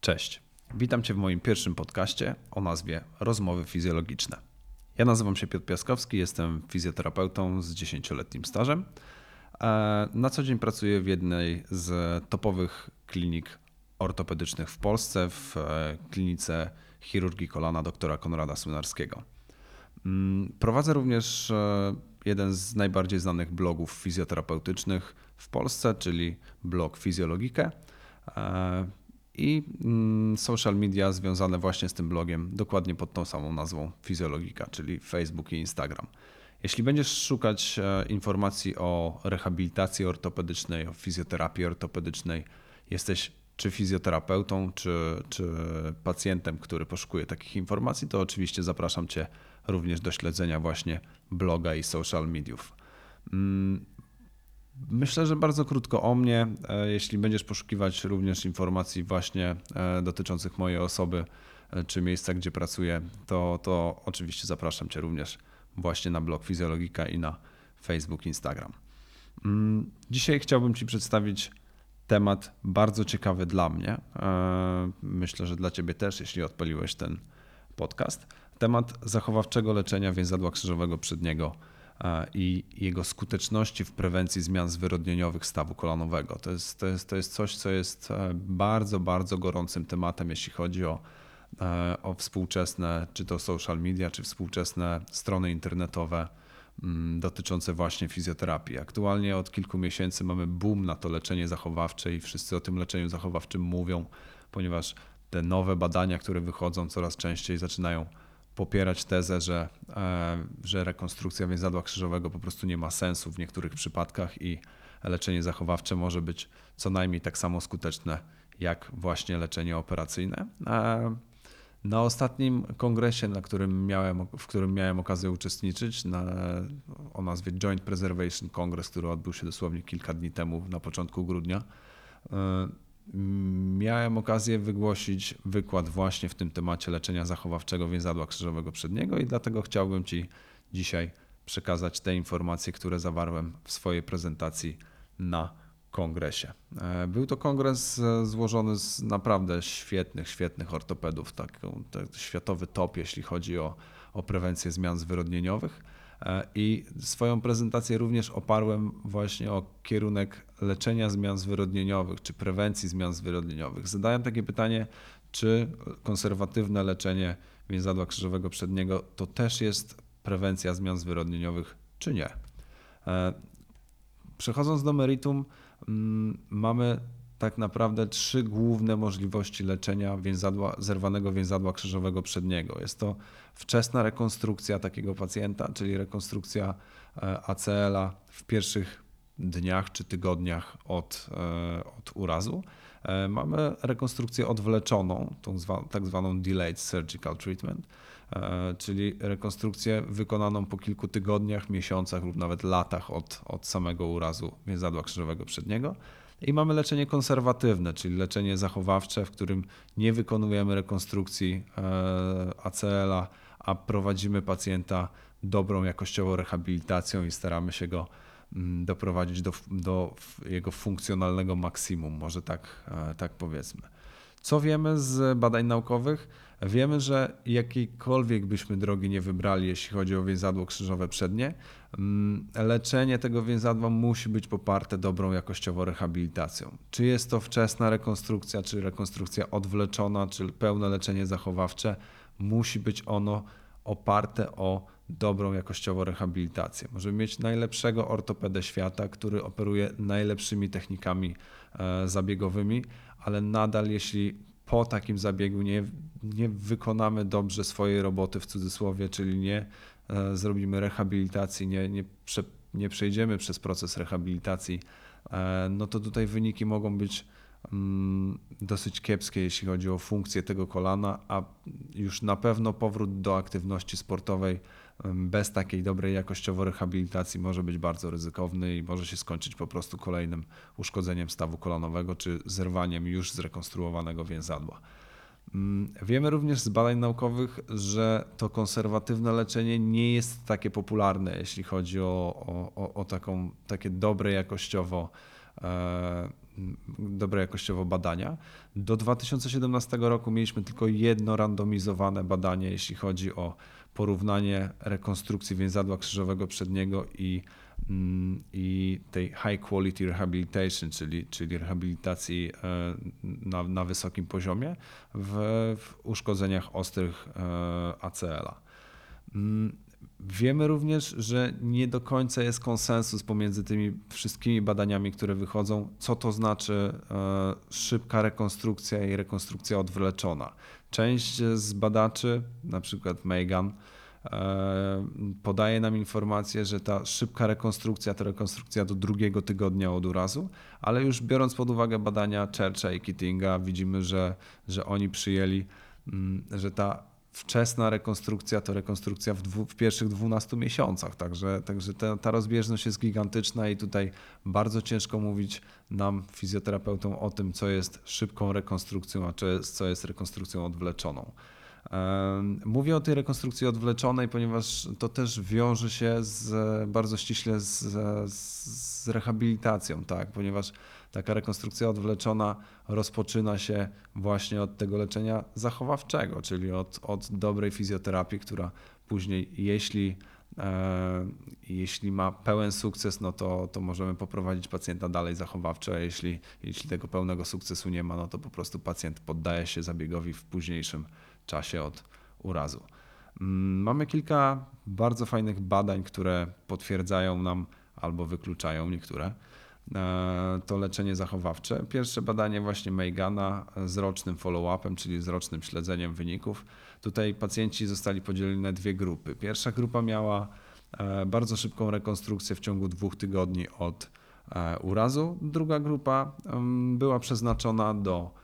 Cześć. Witam Cię w moim pierwszym podcaście o nazwie Rozmowy Fizjologiczne. Ja nazywam się Piotr Piaskowski, jestem fizjoterapeutą z 10-letnim stażem. E, na co dzień pracuję w jednej z topowych klinik ortopedycznych w Polsce, w e, klinice chirurgii kolana doktora Konrada Słynarskiego. Mm, prowadzę również e, jeden z najbardziej znanych blogów fizjoterapeutycznych w Polsce, czyli blog Fizjologikę i mm, social media związane właśnie z tym blogiem, dokładnie pod tą samą nazwą Fizjologika, czyli Facebook i Instagram. Jeśli będziesz szukać e, informacji o rehabilitacji ortopedycznej, o fizjoterapii ortopedycznej, jesteś czy fizjoterapeutą, czy, czy pacjentem, który poszukuje takich informacji, to oczywiście zapraszam Cię również do śledzenia właśnie bloga i social mediów. Myślę, że bardzo krótko o mnie. E, jeśli będziesz poszukiwać również informacji właśnie e, dotyczących mojej osoby e, czy miejsca, gdzie pracuję, to, to oczywiście zapraszam Cię również właśnie na blog Fizjologika i na Facebook, Instagram. Mm, dzisiaj chciałbym Ci przedstawić temat bardzo ciekawy dla mnie. Myślę, że dla Ciebie też, jeśli odpaliłeś ten podcast. Temat zachowawczego leczenia więzadła krzyżowego przedniego i jego skuteczności w prewencji zmian zwyrodnieniowych stawu kolanowego. To jest, to, jest, to jest coś, co jest e, bardzo, bardzo gorącym tematem, jeśli chodzi o, e, o współczesne, czy to social media, czy współczesne strony internetowe mm, dotyczące właśnie fizjoterapii. Aktualnie od kilku miesięcy mamy boom na to leczenie zachowawcze i wszyscy o tym leczeniu zachowawczym mówią, ponieważ te nowe badania, które wychodzą coraz częściej zaczynają popierać tezę, że, e, że rekonstrukcja więzadła krzyżowego po prostu nie ma sensu w niektórych przypadkach i leczenie zachowawcze może być co najmniej tak samo skuteczne jak właśnie leczenie operacyjne. E, na ostatnim kongresie, na którym miałem, w którym miałem okazję uczestniczyć, na, o nazwie Joint Preservation Congress, który odbył się dosłownie kilka dni temu, na początku grudnia, e, miałem okazję wygłosić wykład właśnie w tym temacie leczenia zachowawczego więzadła krzyżowego przedniego i dlatego chciałbym Ci dzisiaj przekazać te informacje, które zawarłem w swojej prezentacji na kongresie. E, był to kongres złożony z naprawdę świetnych, świetnych ortopedów, tak, światowy top, jeśli chodzi o, o prewencję zmian zwyrodnieniowych. E, I swoją prezentację również oparłem właśnie o kierunek leczenia zmian zwyrodnieniowych czy prewencji zmian zwyrodnieniowych. Zadałem takie pytanie, czy konserwatywne leczenie więzadła krzyżowego przedniego to też jest prewencja zmian zwyrodnieniowych, czy nie. E, przechodząc do meritum, mm, mamy tak naprawdę trzy główne możliwości leczenia więzadła, zerwanego więzadła krzyżowego przedniego. Jest to wczesna rekonstrukcja takiego pacjenta, czyli rekonstrukcja e, ACL-a w pierwszych dniach czy tygodniach od, e, od urazu. E, mamy rekonstrukcję odwleczoną, tą zwa, tak zwaną delayed surgical treatment, czyli rekonstrukcję wykonaną po kilku tygodniach, miesiącach lub nawet latach od, od samego urazu więzadła krzyżowego przedniego. I mamy leczenie konserwatywne, czyli leczenie zachowawcze, w którym nie wykonujemy rekonstrukcji e, ACL-a, a prowadzimy pacjenta dobrą jakościowo rehabilitacją i staramy się go mm, doprowadzić do, do jego funkcjonalnego maksimum, może tak, e, tak powiedzmy. Co wiemy z badań naukowych? Wiemy, że jakiejkolwiek byśmy drogi nie wybrali, jeśli chodzi o więzadło krzyżowe przednie, mm, leczenie tego więzadła musi być poparte dobrą jakościowo rehabilitacją. Czy jest to wczesna rekonstrukcja, czy rekonstrukcja odwleczona, czy pełne leczenie zachowawcze, musi być ono oparte o dobrą jakościowo rehabilitację. Możemy mieć najlepszego ortopedę świata, który operuje najlepszymi technikami e, zabiegowymi, ale nadal jeśli po takim zabiegu nie, nie wykonamy dobrze swojej roboty w cudzysłowie, czyli nie e, zrobimy rehabilitacji, nie, nie, prze, nie przejdziemy przez proces rehabilitacji, e, no to tutaj wyniki mogą być mm, dosyć kiepskie, jeśli chodzi o funkcję tego kolana, a już na pewno powrót do aktywności sportowej bez takiej dobrej jakościowo rehabilitacji może być bardzo ryzykowny i może się skończyć po prostu kolejnym uszkodzeniem stawu kolanowego czy zerwaniem już zrekonstruowanego więzadła. Mm, wiemy również z badań naukowych, że to konserwatywne leczenie nie jest takie popularne, jeśli chodzi o, o, o taką, takie dobre jakościowo e, dobre jakościowo badania. Do 2017 roku mieliśmy tylko jedno randomizowane badanie, jeśli chodzi o porównanie rekonstrukcji więzadła krzyżowego przedniego i, mm, i tej high quality rehabilitation, czyli, czyli rehabilitacji e, na, na wysokim poziomie w, w uszkodzeniach ostrych e, ACL-a. Mm, wiemy również, że nie do końca jest konsensus pomiędzy tymi wszystkimi badaniami, które wychodzą, co to znaczy e, szybka rekonstrukcja i rekonstrukcja odwleczona. Część z badaczy, na przykład Megan, e, podaje nam informację, że ta szybka rekonstrukcja to rekonstrukcja do drugiego tygodnia od urazu, ale już biorąc pod uwagę badania Churcha i Kittinga, widzimy, że, że oni przyjęli, mm, że ta wczesna rekonstrukcja to rekonstrukcja w, dwu, w pierwszych 12 miesiącach. Także, także ta, ta, rozbieżność jest gigantyczna i tutaj bardzo ciężko mówić nam, fizjoterapeutom, o tym, co jest szybką rekonstrukcją, a co jest, co jest rekonstrukcją odwleczoną. Mówię o tej rekonstrukcji odwleczonej, ponieważ to też wiąże się z, bardzo ściśle z, z rehabilitacją, tak? ponieważ taka rekonstrukcja odwleczona rozpoczyna się właśnie od tego leczenia zachowawczego, czyli od, od dobrej fizjoterapii, która później, jeśli, e, jeśli ma pełen sukces, no to, to możemy poprowadzić pacjenta dalej zachowawczo, a jeśli, jeśli tego pełnego sukcesu nie ma, no to po prostu pacjent poddaje się zabiegowi w późniejszym czasie od urazu. Mm, mamy kilka bardzo fajnych badań, które potwierdzają nam albo wykluczają niektóre e, to leczenie zachowawcze. Pierwsze badanie właśnie Meigana z rocznym follow-upem, czyli z rocznym śledzeniem wyników. Tutaj pacjenci zostali podzieleni na dwie grupy. Pierwsza grupa miała e, bardzo szybką rekonstrukcję w ciągu dwóch tygodni od e, urazu. Druga grupa była przeznaczona do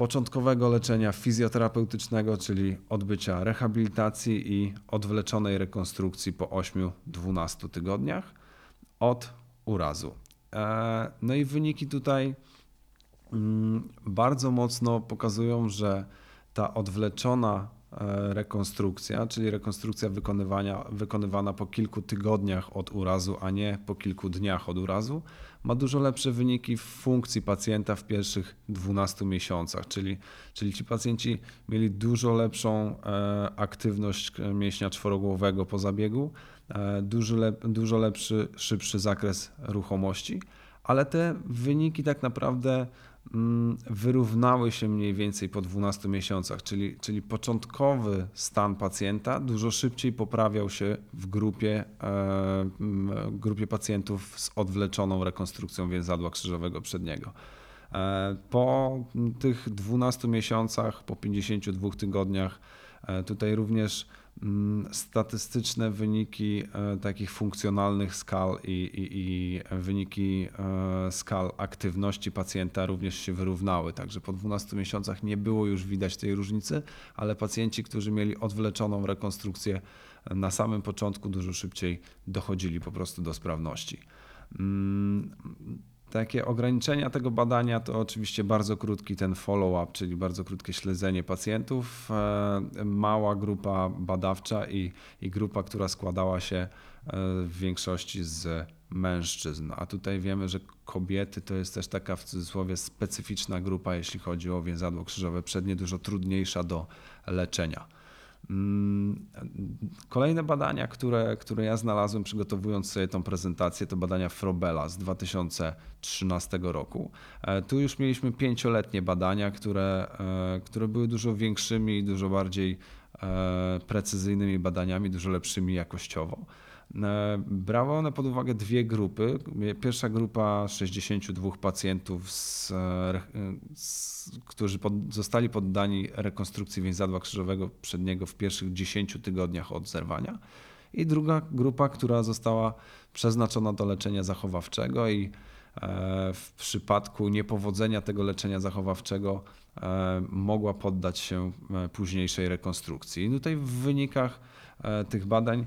początkowego leczenia fizjoterapeutycznego, czyli odbycia rehabilitacji i odwleczonej rekonstrukcji po 8-12 tygodniach od urazu. E, no i wyniki tutaj mm, bardzo mocno pokazują, że ta odwleczona rekonstrukcja, czyli rekonstrukcja wykonywania, wykonywana po kilku tygodniach od urazu, a nie po kilku dniach od urazu, ma dużo lepsze wyniki w funkcji pacjenta w pierwszych 12 miesiącach, czyli, czyli ci pacjenci mieli dużo lepszą e, aktywność mięśnia czworogłowego po zabiegu, e, dużo, lep, dużo lepszy, szybszy zakres ruchomości, ale te wyniki tak naprawdę wyrównały się mniej więcej po 12 miesiącach, czyli, czyli początkowy stan pacjenta dużo szybciej poprawiał się w grupie, e, grupie pacjentów z odwleczoną rekonstrukcją więzadła krzyżowego przedniego. E, po tych 12 miesiącach, po 52 tygodniach, e, tutaj również Mm, statystyczne wyniki e, takich funkcjonalnych skal i, i, i, wyniki e, skal aktywności pacjenta również się wyrównały. Także po 12 miesiącach nie było już widać tej różnicy, ale pacjenci, którzy mieli odwleczoną rekonstrukcję na samym początku, dużo szybciej dochodzili po prostu do sprawności. Takie ograniczenia tego badania to oczywiście bardzo krótki ten follow-up, czyli bardzo krótkie śledzenie pacjentów, e, mała grupa badawcza i, i grupa, która składała się e, w większości z mężczyzn. A tutaj wiemy, że kobiety to jest też taka w cudzysłowie specyficzna grupa, jeśli chodzi o więzadło krzyżowe przednie, dużo trudniejsza do leczenia. Mm, kolejne badania, które, które ja znalazłem przygotowując sobie tą prezentację, to badania Frobela z 2013 roku. E, tu już mieliśmy pięcioletnie badania, które, e, które były dużo większymi i dużo bardziej e, precyzyjnymi badaniami, dużo lepszymi jakościowo. E, brały one pod uwagę dwie grupy. Pierwsza grupa 62 pacjentów, z, e, z, którzy pod, zostali poddani rekonstrukcji więzadła krzyżowego przedniego w pierwszych 10 tygodniach od zerwania. I druga grupa, która została przeznaczona do leczenia zachowawczego i e, w przypadku niepowodzenia tego leczenia zachowawczego mogła poddać się późniejszej rekonstrukcji. I tutaj w wynikach tych badań E,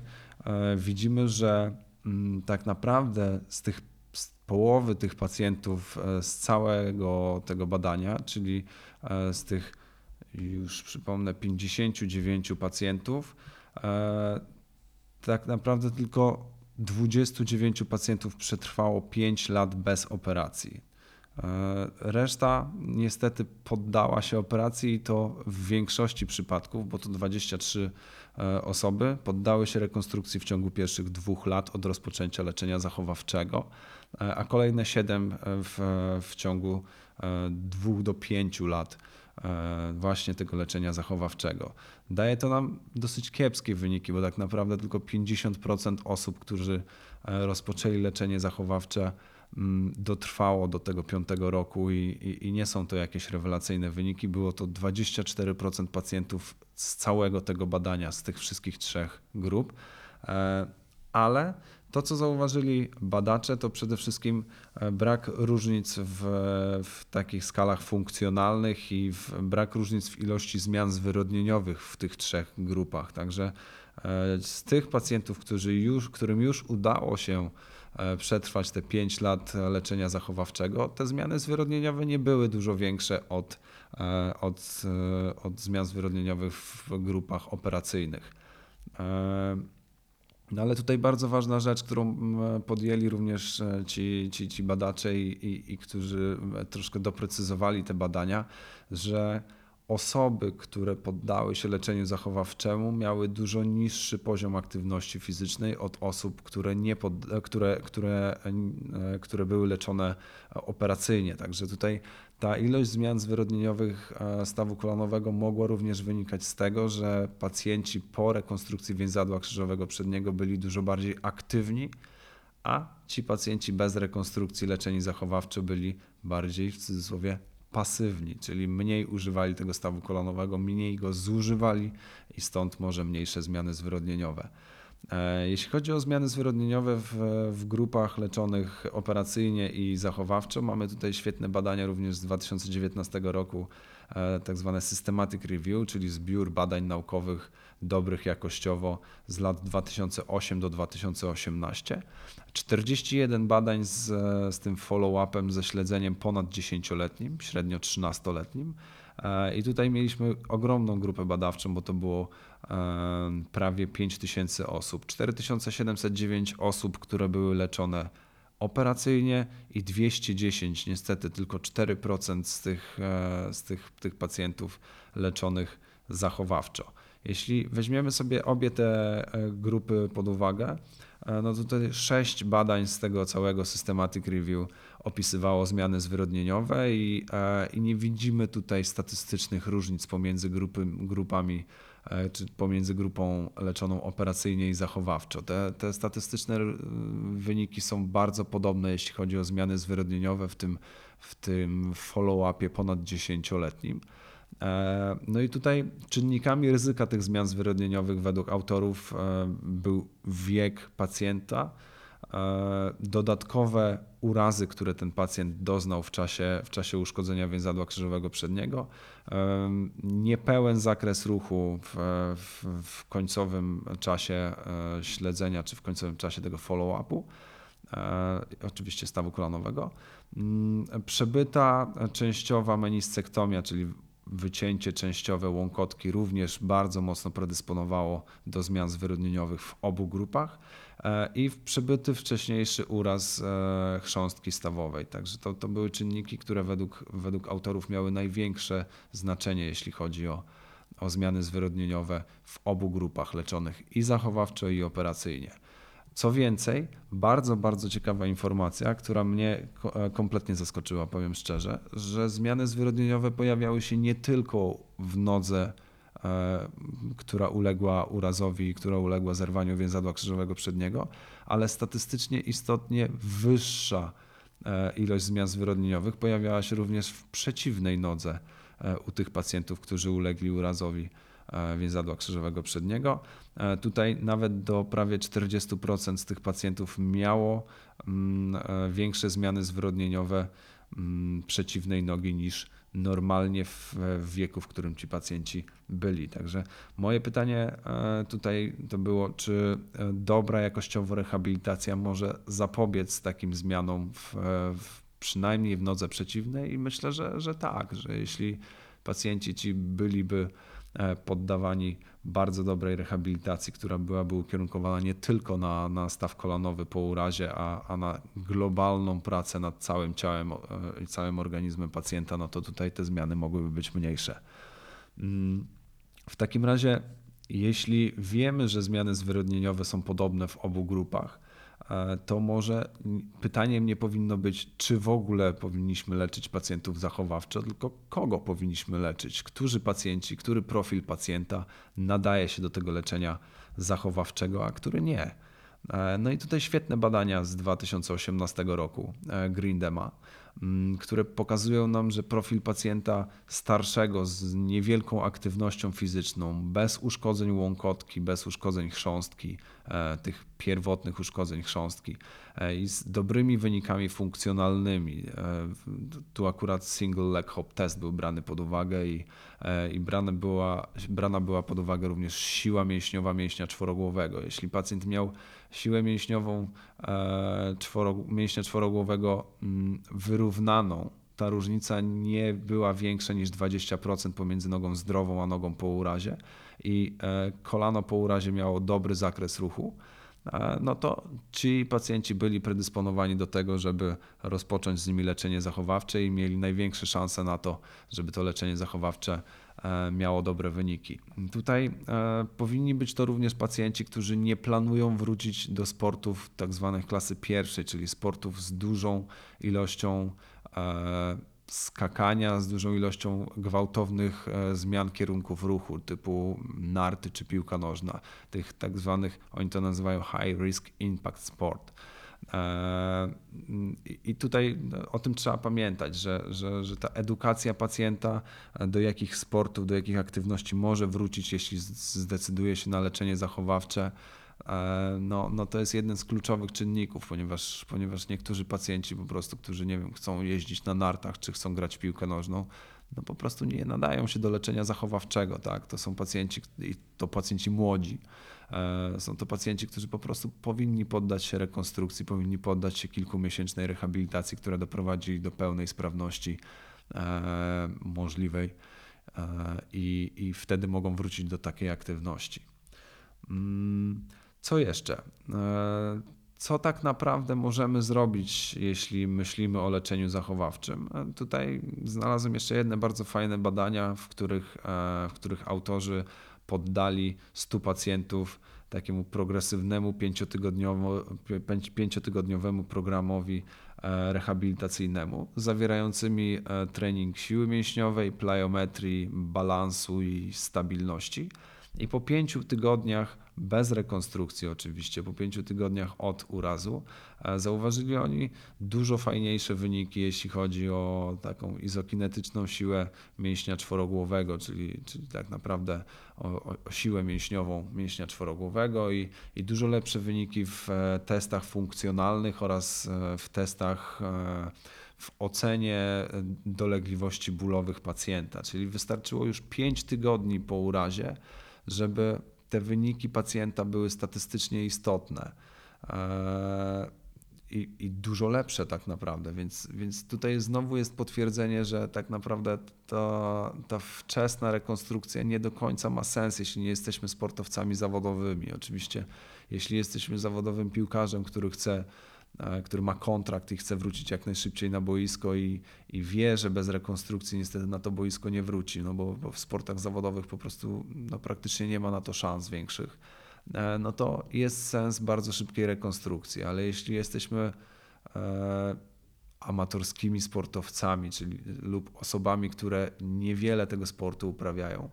widzimy, że mm, tak naprawdę z tych z połowy tych pacjentów e, z całego tego badania, czyli e, z tych już przypomnę 59 pacjentów, tak naprawdę tylko 29 pacjentów przetrwało 5 lat bez operacji. Reszta niestety poddała się operacji i to w większości przypadków, bo to 23 osoby poddały się rekonstrukcji w ciągu pierwszych dwóch lat od rozpoczęcia leczenia zachowawczego, a kolejne 7 w, w ciągu dwóch do pięciu lat E, właśnie tego leczenia zachowawczego. Daje to nam dosyć kiepskie wyniki, bo tak naprawdę tylko 50% osób, którzy e, rozpoczęli leczenie zachowawcze, dotrwało do tego piątego roku i, i, i, nie są to jakieś rewelacyjne wyniki. Było to 24% pacjentów z całego tego badania, z tych wszystkich trzech grup, e, ale to, co zauważyli badacze, to przede wszystkim e, brak różnic w, w, takich skalach funkcjonalnych i w, brak różnic w ilości zmian zwyrodnieniowych w tych trzech grupach. Także e, z tych pacjentów, którzy już, którym już udało się przetrwać te 5 lat leczenia zachowawczego, te zmiany zwyrodnieniowe nie były dużo większe od, od, od zmian zwyrodnieniowych w grupach operacyjnych. No ale tutaj bardzo ważna rzecz, którą podjęli również e, ci, ci, ci badacze i, i, i którzy e, troszkę doprecyzowali te badania, że osoby, które poddały się leczeniu zachowawczemu, miały dużo niższy poziom aktywności fizycznej od osób, które, nie pod, które, które, e, które były leczone operacyjnie. Także tutaj ta ilość zmian zwyrodnieniowych stawu kolanowego mogła również wynikać z tego, że pacjenci po rekonstrukcji więzadła krzyżowego przedniego byli dużo bardziej aktywni, a ci pacjenci bez rekonstrukcji leczeni zachowawczo byli bardziej w cudzysłowie pasywni, czyli mniej używali tego stawu kolonowego, mniej go zużywali i stąd może mniejsze zmiany zwyrodnieniowe. E, jeśli chodzi o zmiany zwyrodnieniowe w, w, grupach leczonych operacyjnie i zachowawczo, mamy tutaj świetne badania również z 2019 roku, e, tak zwane Systematic Review, czyli zbiór badań naukowych dobrych jakościowo z lat 2008 do 2018. 41 badań z, z tym follow-upem, ze śledzeniem ponad 10-letnim, średnio 13-letnim. E, I tutaj mieliśmy ogromną grupę badawczą, bo to było prawie 5000 osób. 4709 osób, które były leczone operacyjnie i 210, niestety tylko 4% z tych, e, z tych, tych pacjentów leczonych zachowawczo. Jeśli weźmiemy sobie obie te e, grupy pod uwagę, e, no to tutaj sześć badań z tego całego Systematic Review opisywało zmiany zwyrodnieniowe i, i nie widzimy tutaj statystycznych różnic pomiędzy grupy, grupami E, czy pomiędzy grupą leczoną operacyjnie i zachowawczo. Te, te statystyczne wyniki są bardzo podobne, jeśli chodzi o zmiany zwyrodnieniowe w tym, w tym follow-upie ponad 10-letnim. E, no i tutaj czynnikami ryzyka tych zmian zwyrodnieniowych według autorów e, był wiek pacjenta, E, dodatkowe urazy, które ten pacjent doznał w czasie, w czasie uszkodzenia więzadła krzyżowego przedniego, niepełen zakres ruchu w, w, w końcowym czasie śledzenia czy w końcowym czasie tego follow-upu, oczywiście stawu kolanowego, mm, przebyta częściowa meniscektomia, czyli wycięcie częściowe łąkotki również bardzo mocno predysponowało do zmian zwyrodnieniowych w obu grupach. E, i przebyty wcześniejszy uraz e, chrząstki stawowej. Także to, to były czynniki, które według, według autorów miały największe znaczenie, jeśli chodzi o, o zmiany zwyrodnieniowe w obu grupach leczonych i zachowawczo, i operacyjnie. Co więcej, bardzo, bardzo ciekawa informacja, która mnie e, kompletnie zaskoczyła, powiem szczerze, że zmiany zwyrodnieniowe pojawiały się nie tylko w nodze E, która uległa urazowi, która uległa zerwaniu więzadła krzyżowego przedniego, ale statystycznie istotnie wyższa e, ilość zmian zwyrodnieniowych pojawiała się również w przeciwnej nodze u tych pacjentów, którzy ulegli urazowi więzadła krzyżowego przedniego. Tutaj nawet do prawie 40% z tych pacjentów miało mm, większe zmiany zwyrodnieniowe mm, przeciwnej nogi niż normalnie w, wieku, w którym ci pacjenci byli. Także moje pytanie e, tutaj to było, czy e, dobra jakościowo rehabilitacja może zapobiec takim zmianom w, w przynajmniej w nodze przeciwnej i myślę, że, że tak, że jeśli pacjenci ci byliby poddawani bardzo dobrej rehabilitacji, która byłaby ukierunkowana nie tylko na, na staw kolanowy po urazie, a, a na globalną pracę nad całym ciałem i całym organizmem pacjenta, no to tutaj te zmiany mogłyby być mniejsze. Mm, w takim razie, jeśli wiemy, że zmiany zwyrodnieniowe są podobne w obu grupach, e, to może pytaniem nie powinno być, czy w ogóle powinniśmy leczyć pacjentów zachowawczo, tylko kogo powinniśmy leczyć, którzy pacjenci, który profil pacjenta nadaje się do tego leczenia zachowawczego, a który nie. E, no i tutaj świetne badania z 2018 roku e, Grindema które pokazują nam, że profil pacjenta starszego z niewielką aktywnością fizyczną, bez uszkodzeń łąkotki, bez uszkodzeń chrząstki, e, tych pierwotnych uszkodzeń chrząstki e, i z dobrymi wynikami funkcjonalnymi. E, tu akurat single leg hop test był brany pod uwagę i, i brana, była, brana była pod uwagę również siła mięśniowa mięśnia czworogłowego. Jeśli pacjent miał siłę mięśniową czworo, mięśnia czworogłowego mm, wyrównaną, ta różnica nie była większa niż 20% pomiędzy nogą zdrową a nogą po urazie. I kolano po urazie miało dobry zakres ruchu, E, no to ci pacjenci byli predysponowani do tego, żeby rozpocząć z nimi leczenie zachowawcze i mieli największe szanse na to, żeby to leczenie zachowawcze e, miało dobre wyniki. Tutaj e, powinni być to również pacjenci, którzy nie planują wrócić do sportów tak zwanych klasy pierwszej, czyli sportów z dużą ilością skakania z dużą ilością gwałtownych e, zmian kierunków ruchu, typu narty czy piłka nożna, tych tak zwanych, oni to nazywają high risk impact sport. E, I tutaj o tym trzeba pamiętać, że, że, że ta edukacja pacjenta, e, do jakich sportów, do jakich aktywności może wrócić, jeśli zdecyduje się na leczenie zachowawcze, E, no, no to jest jeden z kluczowych czynników, ponieważ, ponieważ niektórzy pacjenci po prostu, którzy nie wiem, chcą jeździć na nartach, czy chcą grać w piłkę nożną, no po prostu nie nadają się do leczenia zachowawczego. Tak? To są pacjenci, i to pacjenci młodzi. E, są to pacjenci, którzy po prostu powinni poddać się rekonstrukcji, powinni poddać się kilkumiesięcznej rehabilitacji, która doprowadzi do pełnej sprawności e, możliwej i, i wtedy mogą wrócić do takiej aktywności. Mm, co jeszcze? E, co tak naprawdę możemy zrobić, jeśli myślimy o leczeniu zachowawczym? E, tutaj znalazłem jeszcze jedne bardzo fajne badania, w których, e, w których autorzy poddali 100 pacjentów takiemu progresywnnemu pięciotygodniowemu programowi rehabilitacyjnemu, zawierającymi trening siły mięśniowej, plyometrii, balansu i stabilności. I po pięciu tygodniach, bez rekonstrukcji oczywiście, po pięciu tygodniach od urazu, e, zauważyli oni dużo fajniejsze wyniki, jeśli chodzi o taką izokinetyczną siłę mięśnia czworogłowego, czyli, czyli tak naprawdę o, o siłę mięśniową mięśnia czworogłowego i, i dużo lepsze wyniki w e, testach funkcjonalnych oraz e, w testach w ocenie dolegliwości bólowych pacjenta. Czyli wystarczyło już 5 tygodni po urazie, żeby te wyniki pacjenta były statystycznie istotne e, i, i, dużo lepsze tak naprawdę. Więc, więc tutaj znowu jest potwierdzenie, że tak naprawdę to, ta wczesna rekonstrukcja nie do końca ma sens, jeśli nie jesteśmy sportowcami zawodowymi. Oczywiście, jeśli jesteśmy zawodowym piłkarzem, który chce który ma kontrakt i chce wrócić jak najszybciej na boisko i, i wie, że bez rekonstrukcji niestety na to boisko nie wróci, no bo, bo w sportach zawodowych po prostu no, praktycznie nie ma na to szans większych, e, no to jest sens bardzo szybkiej rekonstrukcji, ale jeśli jesteśmy e, amatorskimi sportowcami, czyli lub osobami, które niewiele tego sportu uprawiają,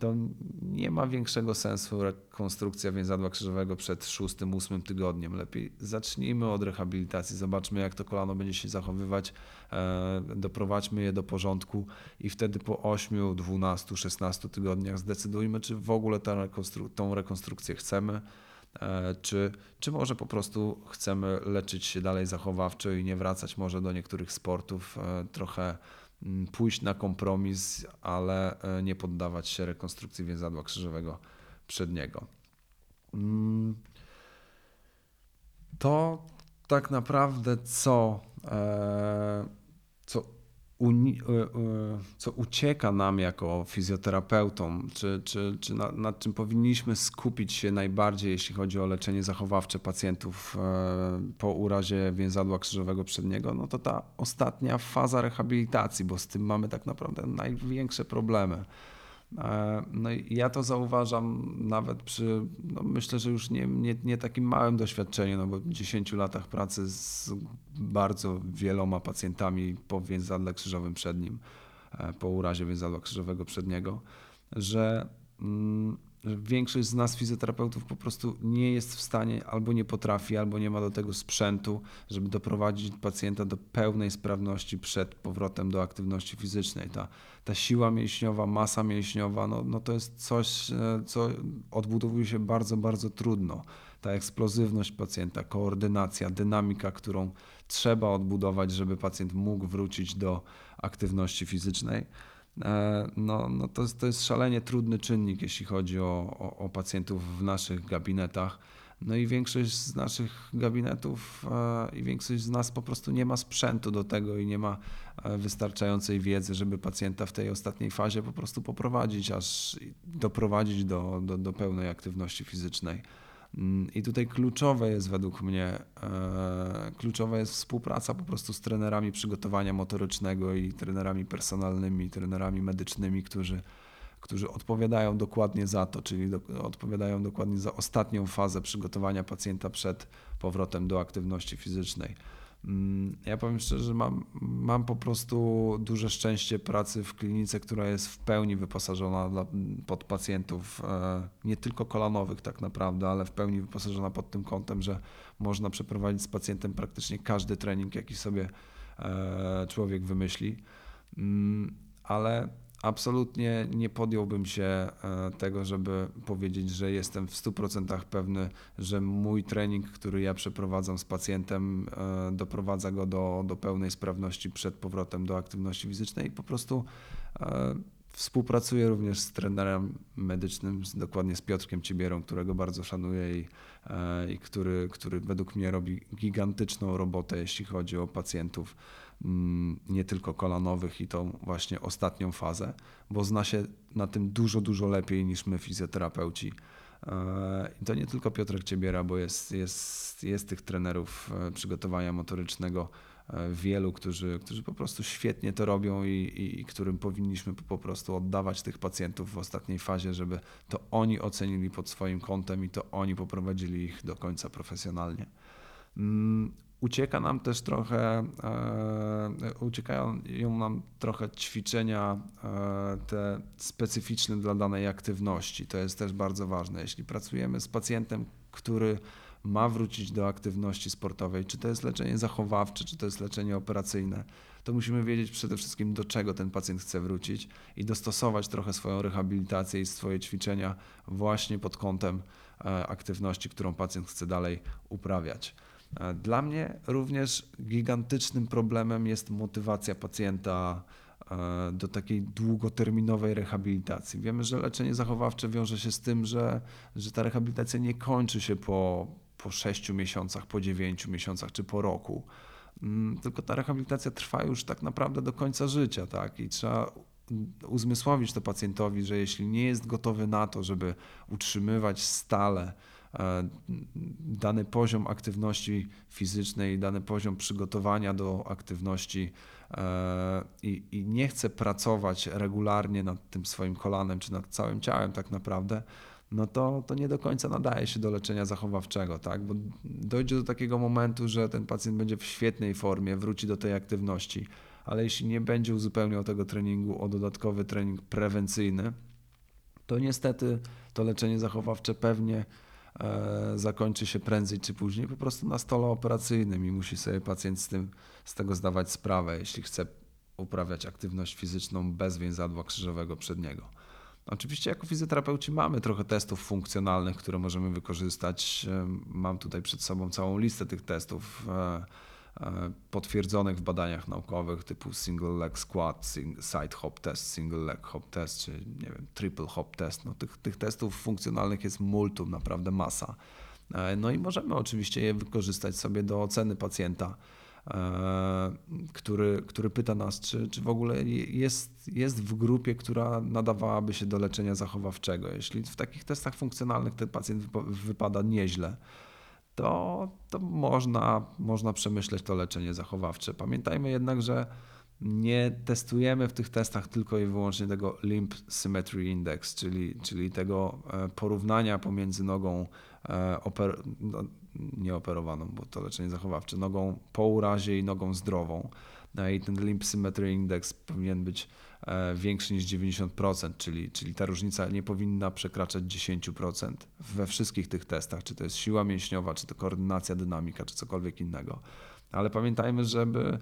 to nie ma większego sensu rekonstrukcja więzadła krzyżowego przed szóstym, ósmym tygodniem. Lepiej zacznijmy od rehabilitacji, zobaczmy jak to kolano będzie się zachowywać, e, doprowadźmy je do porządku i wtedy po 8, 12, 16 tygodniach zdecydujmy, czy w ogóle tę rekonstru tą rekonstrukcję chcemy, e, czy, czy może po prostu chcemy leczyć się dalej zachowawczo i nie wracać może do niektórych sportów e, trochę pójść na kompromis, ale e, nie poddawać się rekonstrukcji więzadła krzyżowego przedniego. Mm, to tak naprawdę co, e, co co ucieka nam jako fizjoterapeutom, czy, czy, czy nad, nad czym powinniśmy skupić się najbardziej, jeśli chodzi o leczenie zachowawcze pacjentów po urazie więzadła krzyżowego przedniego, no to ta ostatnia faza rehabilitacji, bo z tym mamy tak naprawdę największe problemy. E, no i ja to zauważam nawet przy, no myślę, że już nie, nie, nie takim małym doświadczeniu, no bo 10 latach pracy z bardzo wieloma pacjentami po więzadle krzyżowym przednim, e, po urazie więzadła krzyżowego przedniego, że mm, większość z nas, fizjoterapeutów, po prostu nie jest w stanie, albo nie potrafi, albo nie ma do tego sprzętu, żeby doprowadzić pacjenta do pełnej sprawności przed powrotem do aktywności fizycznej. Ta, ta siła mięśniowa, masa mięśniowa, no, no to jest coś, e, co odbudowuje się bardzo, bardzo trudno. Ta eksplozywność pacjenta, koordynacja, dynamika, którą trzeba odbudować, żeby pacjent mógł wrócić do aktywności fizycznej no, no to, to jest szalenie trudny czynnik, jeśli chodzi o, o, o, pacjentów w naszych gabinetach. No i większość z naszych gabinetów e, i większość z nas po prostu nie ma sprzętu do tego i nie ma e, wystarczającej wiedzy, żeby pacjenta w tej ostatniej fazie po prostu poprowadzić, aż doprowadzić do, do, do pełnej aktywności fizycznej. Mm, I tutaj kluczowe jest według mnie, e, kluczowa jest współpraca po prostu z trenerami przygotowania motorycznego i trenerami personalnymi, trenerami medycznymi, którzy, którzy odpowiadają dokładnie za to, czyli do, odpowiadają dokładnie za ostatnią fazę przygotowania pacjenta przed powrotem do aktywności fizycznej. Mm, ja powiem szczerze, mam, mam po prostu duże szczęście pracy w klinice, która jest w pełni wyposażona dla, pod pacjentów, e, nie tylko kolanowych tak naprawdę, ale w pełni wyposażona pod tym kątem, że można przeprowadzić z pacjentem praktycznie każdy trening, jaki sobie e, człowiek wymyśli. Mm, ale absolutnie nie podjąłbym się e, tego, żeby powiedzieć, że jestem w 100% pewny, że mój trening, który ja przeprowadzam z pacjentem, e, doprowadza go do, do pełnej sprawności przed powrotem do aktywności fizycznej. I po prostu e, Współpracuję również z trenerem medycznym, dokładnie z Piotrkiem Ciebierą, którego bardzo szanuję i, i który, który według mnie robi gigantyczną robotę, jeśli chodzi o pacjentów nie tylko kolanowych i tą właśnie ostatnią fazę, bo zna się na tym dużo, dużo lepiej niż my fizjoterapeuci. E, I to nie tylko Piotrek Ciebiera, bo jest, jest, jest tych trenerów e, przygotowania motorycznego e, wielu, którzy, którzy po prostu świetnie to robią i, i, i którym powinniśmy po prostu oddawać tych pacjentów w ostatniej fazie, żeby to oni ocenili pod swoim kątem i to oni poprowadzili ich do końca profesjonalnie. Ucieka nam też trochę, e, uciekają nam trochę ćwiczenia e, te specyficzne dla danej aktywności. To jest też bardzo ważne. Jeśli pracujemy z pacjentem, który ma wrócić do aktywności sportowej, czy to jest leczenie zachowawcze, czy to jest leczenie operacyjne, to musimy wiedzieć przede wszystkim, do czego ten pacjent chce wrócić i dostosować trochę swoją rehabilitację i swoje ćwiczenia właśnie pod kątem e, aktywności, którą pacjent chce dalej uprawiać. E, dla mnie również gigantycznym problemem jest motywacja pacjenta e, do takiej długoterminowej rehabilitacji. Wiemy, że leczenie zachowawcze wiąże się z tym, że, że ta rehabilitacja nie kończy się po, po 6 miesiącach, po 9 miesiącach czy po roku. Mm, tylko ta rehabilitacja trwa już tak naprawdę do końca życia, tak? I trzeba uzmysłowić to pacjentowi, że jeśli nie jest gotowy na to, żeby utrzymywać stale dany poziom aktywności fizycznej, dany poziom przygotowania do aktywności e, i, i nie chce pracować regularnie nad tym swoim kolanem czy nad całym ciałem tak naprawdę, no to, to nie do końca nadaje się do leczenia zachowawczego, tak? bo dojdzie do takiego momentu, że ten pacjent będzie w świetnej formie, wróci do tej aktywności, ale jeśli nie będzie uzupełniał tego treningu o dodatkowy trening prewencyjny, to niestety to leczenie zachowawcze pewnie E, zakończy się prędzej czy później po prostu na stole operacyjnym i musi sobie pacjent z, tym, z tego zdawać sprawę, jeśli chce uprawiać aktywność fizyczną bez więzadła krzyżowego przedniego. Oczywiście jako fizjoterapeuci mamy trochę testów funkcjonalnych, które możemy wykorzystać. E, mam tutaj przed sobą całą listę tych testów. E, E, potwierdzonych w badaniach naukowych typu single leg squat, side hop test, single leg hop test, czy nie wiem, triple hop test. No, tych, tych testów funkcjonalnych jest multum, naprawdę masa. E, no i możemy oczywiście je wykorzystać sobie do oceny pacjenta który, który pyta nas, czy, czy w ogóle jest, jest w grupie, która nadawałaby się do leczenia zachowawczego. Jeśli w takich testach funkcjonalnych ten pacjent wypada nieźle, to, to można, można przemyśleć to leczenie zachowawcze. Pamiętajmy jednak, że nie testujemy w tych testach tylko i wyłącznie tego Limb Symmetry Index, czyli, czyli tego e, porównania pomiędzy nogą e, oper, no, nieoperowaną, bo to leczenie zachowawcze, nogą po urazie i nogą zdrową. No I ten Limb Symmetry Index powinien być większy niż 90%, czyli, czyli ta różnica nie powinna przekraczać 10% we wszystkich tych testach, czy to jest siła mięśniowa, czy to koordynacja, dynamika, czy cokolwiek innego. Ale pamiętajmy, żeby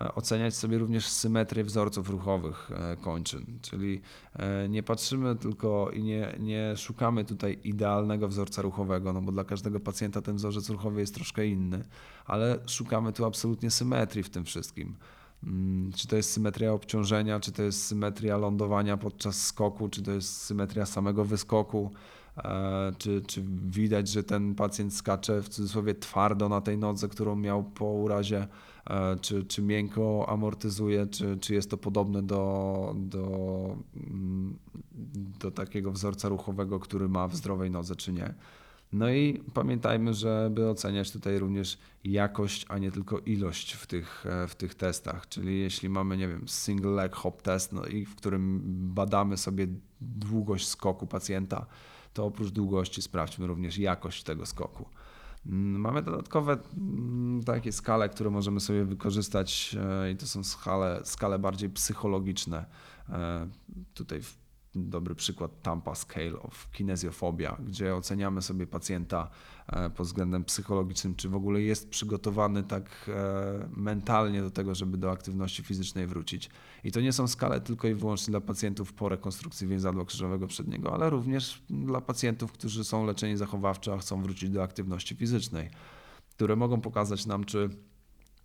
E, oceniać sobie również symetrię wzorców ruchowych e, kończyn, czyli e, nie patrzymy tylko i nie, nie szukamy tutaj idealnego wzorca ruchowego, no bo dla każdego pacjenta ten wzorzec ruchowy jest troszkę inny, ale szukamy tu absolutnie symetrii w tym wszystkim. Mm, czy to jest symetria obciążenia, czy to jest symetria lądowania podczas skoku, czy to jest symetria samego wyskoku, czy, czy widać, że ten pacjent skacze w cudzysłowie twardo na tej nodze, którą miał po urazie? E, czy, czy miękko amortyzuje, czy, czy jest to podobne do, do, mm, do takiego wzorca ruchowego, który ma w zdrowej nodze, czy nie. No i pamiętajmy, żeby oceniać tutaj również jakość, a nie tylko ilość w tych, e, w tych testach. Czyli jeśli mamy, nie wiem, single leg hop test, no i w którym badamy sobie długość skoku pacjenta, to oprócz długości sprawdźmy również jakość tego skoku. Mm, mamy dodatkowe mm, takie skale, które możemy sobie wykorzystać e, i to są skale, skale bardziej psychologiczne. E, tutaj dobry przykład Tampa Scale of Kinesiofobia, gdzie oceniamy sobie pacjenta e, pod względem psychologicznym, czy w ogóle jest przygotowany tak e, mentalnie do tego, żeby do aktywności fizycznej wrócić. I to nie są skale tylko i wyłącznie dla pacjentów po rekonstrukcji więzadła krzyżowego przedniego, ale również dla pacjentów, którzy są leczeni zachowawczo, a chcą wrócić do aktywności fizycznej, które mogą pokazać nam, czy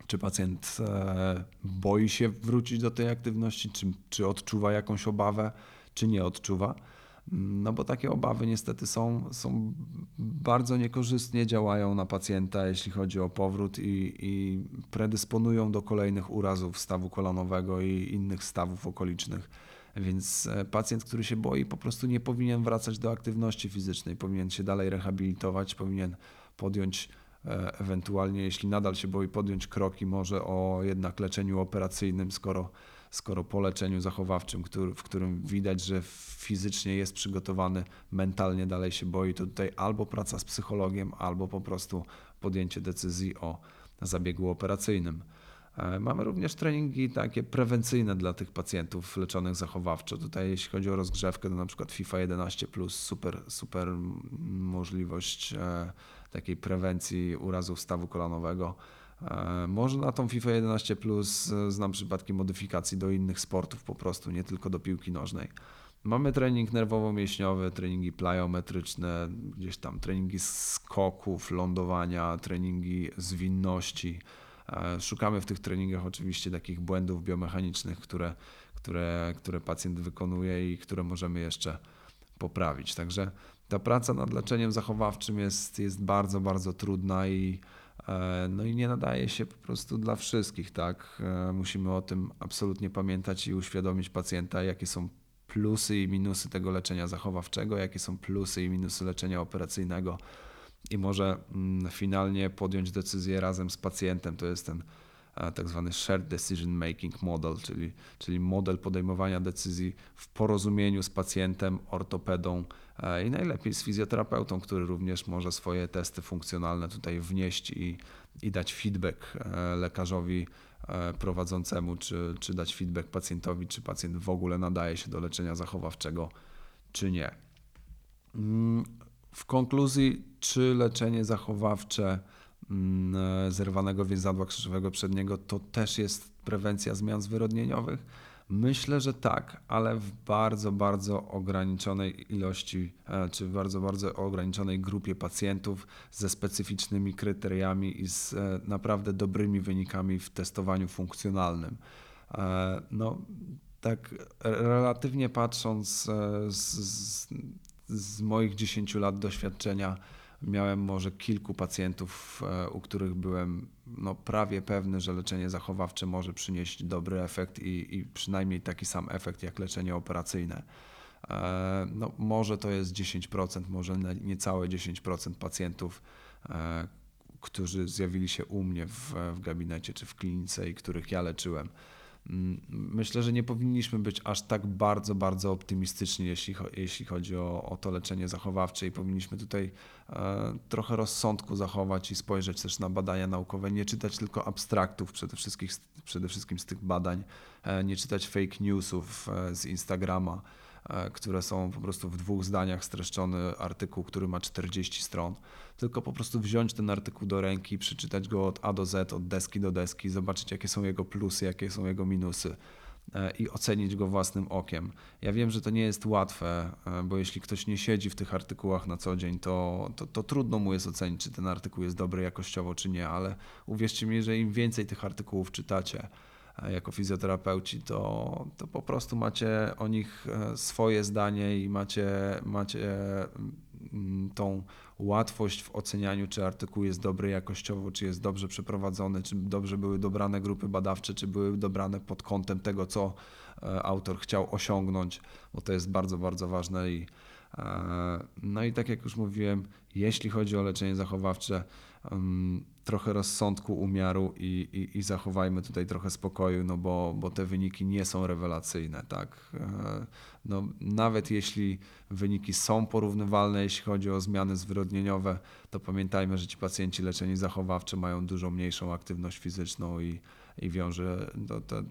czy pacjent e, boi się wrócić do tej aktywności, czy, czy odczuwa jakąś obawę, czy nie odczuwa. No bo takie obawy niestety są, są bardzo niekorzystnie działają na pacjenta, jeśli chodzi o powrót i, i predysponują do kolejnych urazów stawu kolanowego i innych stawów okolicznych. Więc e, pacjent, który się boi, po prostu nie powinien wracać do aktywności fizycznej, powinien się dalej rehabilitować, powinien podjąć e, ewentualnie, jeśli nadal się boi, podjąć kroki może o jednak leczeniu operacyjnym, skoro skoro po leczeniu zachowawczym, który, w którym widać, że fizycznie jest przygotowany, mentalnie dalej się boi, to tutaj albo praca z psychologiem, albo po prostu podjęcie decyzji o zabiegu operacyjnym. E, mamy również treningi takie prewencyjne dla tych pacjentów leczonych zachowawczo. Tutaj jeśli chodzi o rozgrzewkę, to na przykład FIFA 11 plus super, super możliwość e, takiej prewencji urazów stawu kolanowego. E, może na tą FIFA 11 Plus e, znam przypadki modyfikacji do innych sportów po prostu, nie tylko do piłki nożnej. Mamy trening nerwowo-mięśniowy, treningi plyometryczne, gdzieś tam treningi skoków, lądowania, treningi zwinności. E, szukamy w tych treningach oczywiście takich błędów biomechanicznych, które, które, które pacjent wykonuje i które możemy jeszcze poprawić. Także ta praca nad leczeniem zachowawczym jest, jest bardzo, bardzo trudna i no i nie nadaje się po prostu dla wszystkich, tak? E, musimy o tym absolutnie pamiętać i uświadomić pacjenta, jakie są plusy i minusy tego leczenia zachowawczego, jakie są plusy i minusy leczenia operacyjnego i może mm, finalnie podjąć decyzję razem z pacjentem. To jest ten e, tak zwany shared decision making model, czyli, czyli model podejmowania decyzji w porozumieniu z pacjentem, ortopedą, E, i najlepiej z fizjoterapeutą, który również może swoje testy funkcjonalne tutaj wnieść i, i dać feedback e, lekarzowi e, prowadzącemu, czy, czy dać feedback pacjentowi, czy pacjent w ogóle nadaje się do leczenia zachowawczego, czy nie. Mm, w konkluzji, czy leczenie zachowawcze zerwanego więzadła krzyżowego przedniego to też jest prewencja zmian zwyrodnieniowych? Myślę, że tak, ale w bardzo, bardzo ograniczonej ilości, e, czy w bardzo, bardzo ograniczonej grupie pacjentów ze specyficznymi kryteriami i z e, naprawdę dobrymi wynikami w testowaniu funkcjonalnym. E, no, tak relatywnie patrząc z, z, z moich 10 lat doświadczenia, miałem może kilku pacjentów, e, u których byłem no, prawie pewny, że leczenie zachowawcze może przynieść dobry efekt i, i przynajmniej taki sam efekt jak leczenie operacyjne. E, no, może to jest 10%, może niecałe 10% pacjentów, e, którzy zjawili się u mnie w, w gabinecie czy w klinice i których ja leczyłem. Mm, myślę, że nie powinniśmy być aż tak bardzo, bardzo optymistyczni, jeśli, jeśli chodzi o, o to leczenie zachowawcze i powinniśmy tutaj e, trochę rozsądku zachować i spojrzeć też na badania naukowe, nie czytać tylko abstraktów przede wszystkim, przede wszystkim z tych badań, e, nie czytać fake newsów e, z Instagrama, które są po prostu w dwóch zdaniach streszczony artykuł, który ma 40 stron, tylko po prostu wziąć ten artykuł do ręki, przeczytać go od A do Z, od deski do deski, zobaczyć jakie są jego plusy, jakie są jego minusy e, i ocenić go własnym okiem. Ja wiem, że to nie jest łatwe, e, bo jeśli ktoś nie siedzi w tych artykułach na co dzień, to, to, to, trudno mu jest ocenić, czy ten artykuł jest dobry jakościowo, czy nie, ale uwierzcie mi, że im więcej tych artykułów czytacie, jako fizjoterapeuci, to, to po prostu macie o nich e, swoje zdanie i macie, macie mm, tą łatwość w ocenianiu, czy artykuł jest dobry jakościowo, czy jest dobrze przeprowadzony, czy dobrze były dobrane grupy badawcze, czy były dobrane pod kątem tego, co e, autor chciał osiągnąć, bo to jest bardzo, bardzo ważne i e, no i tak jak już mówiłem, jeśli chodzi o leczenie zachowawcze, trochę rozsądku, umiaru i, i, i, zachowajmy tutaj trochę spokoju, no bo, bo te wyniki nie są rewelacyjne, tak. E, no, nawet jeśli wyniki są porównywalne, jeśli chodzi o zmiany zwyrodnieniowe, to pamiętajmy, że ci pacjenci leczeni zachowawcze mają dużo mniejszą aktywność fizyczną i, i wiąże, to, to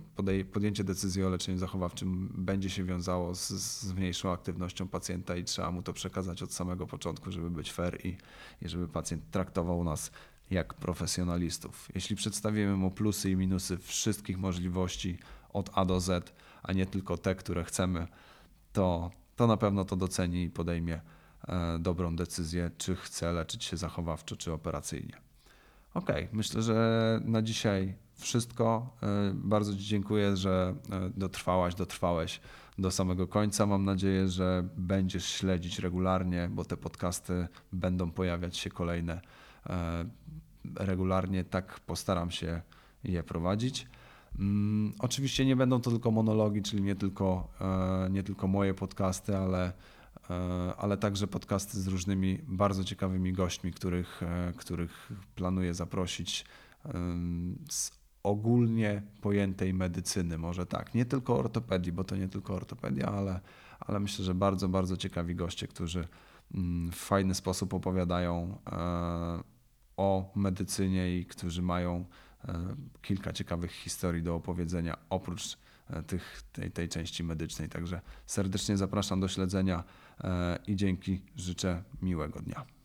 podjęcie decyzji o leczeniu zachowawczym będzie się wiązało z, z mniejszą aktywnością pacjenta i trzeba mu to przekazać od samego początku, żeby być fair i, i żeby pacjent traktował nas jak profesjonalistów. Jeśli przedstawimy mu plusy i minusy wszystkich możliwości od A do Z, a nie tylko te, które chcemy, to, to na pewno to doceni i podejmie e, dobrą decyzję, czy chce leczyć się zachowawczo, czy operacyjnie. Ok, myślę, że na dzisiaj wszystko. E, bardzo Ci dziękuję, że e, dotrwałaś, dotrwałeś do samego końca. Mam nadzieję, że będziesz śledzić regularnie, bo te podcasty będą pojawiać się kolejne E, regularnie tak postaram się je prowadzić. Mm, oczywiście nie będą to tylko monologi, czyli nie tylko, nie tylko moje podcasty, ale, ale także podcasty z różnymi bardzo ciekawymi gośćmi, których, których planuję zaprosić z ogólnie pojętej medycyny, może tak, nie tylko ortopedii, bo to nie tylko ortopedia, ale, ale myślę, że bardzo, bardzo ciekawi goście, którzy mm, w fajny sposób opowiadają o medycynie i którzy mają e, kilka ciekawych historii do opowiedzenia oprócz e, tych, tej, tej części medycznej. Także serdecznie zapraszam do śledzenia e, i dzięki życzę miłego dnia.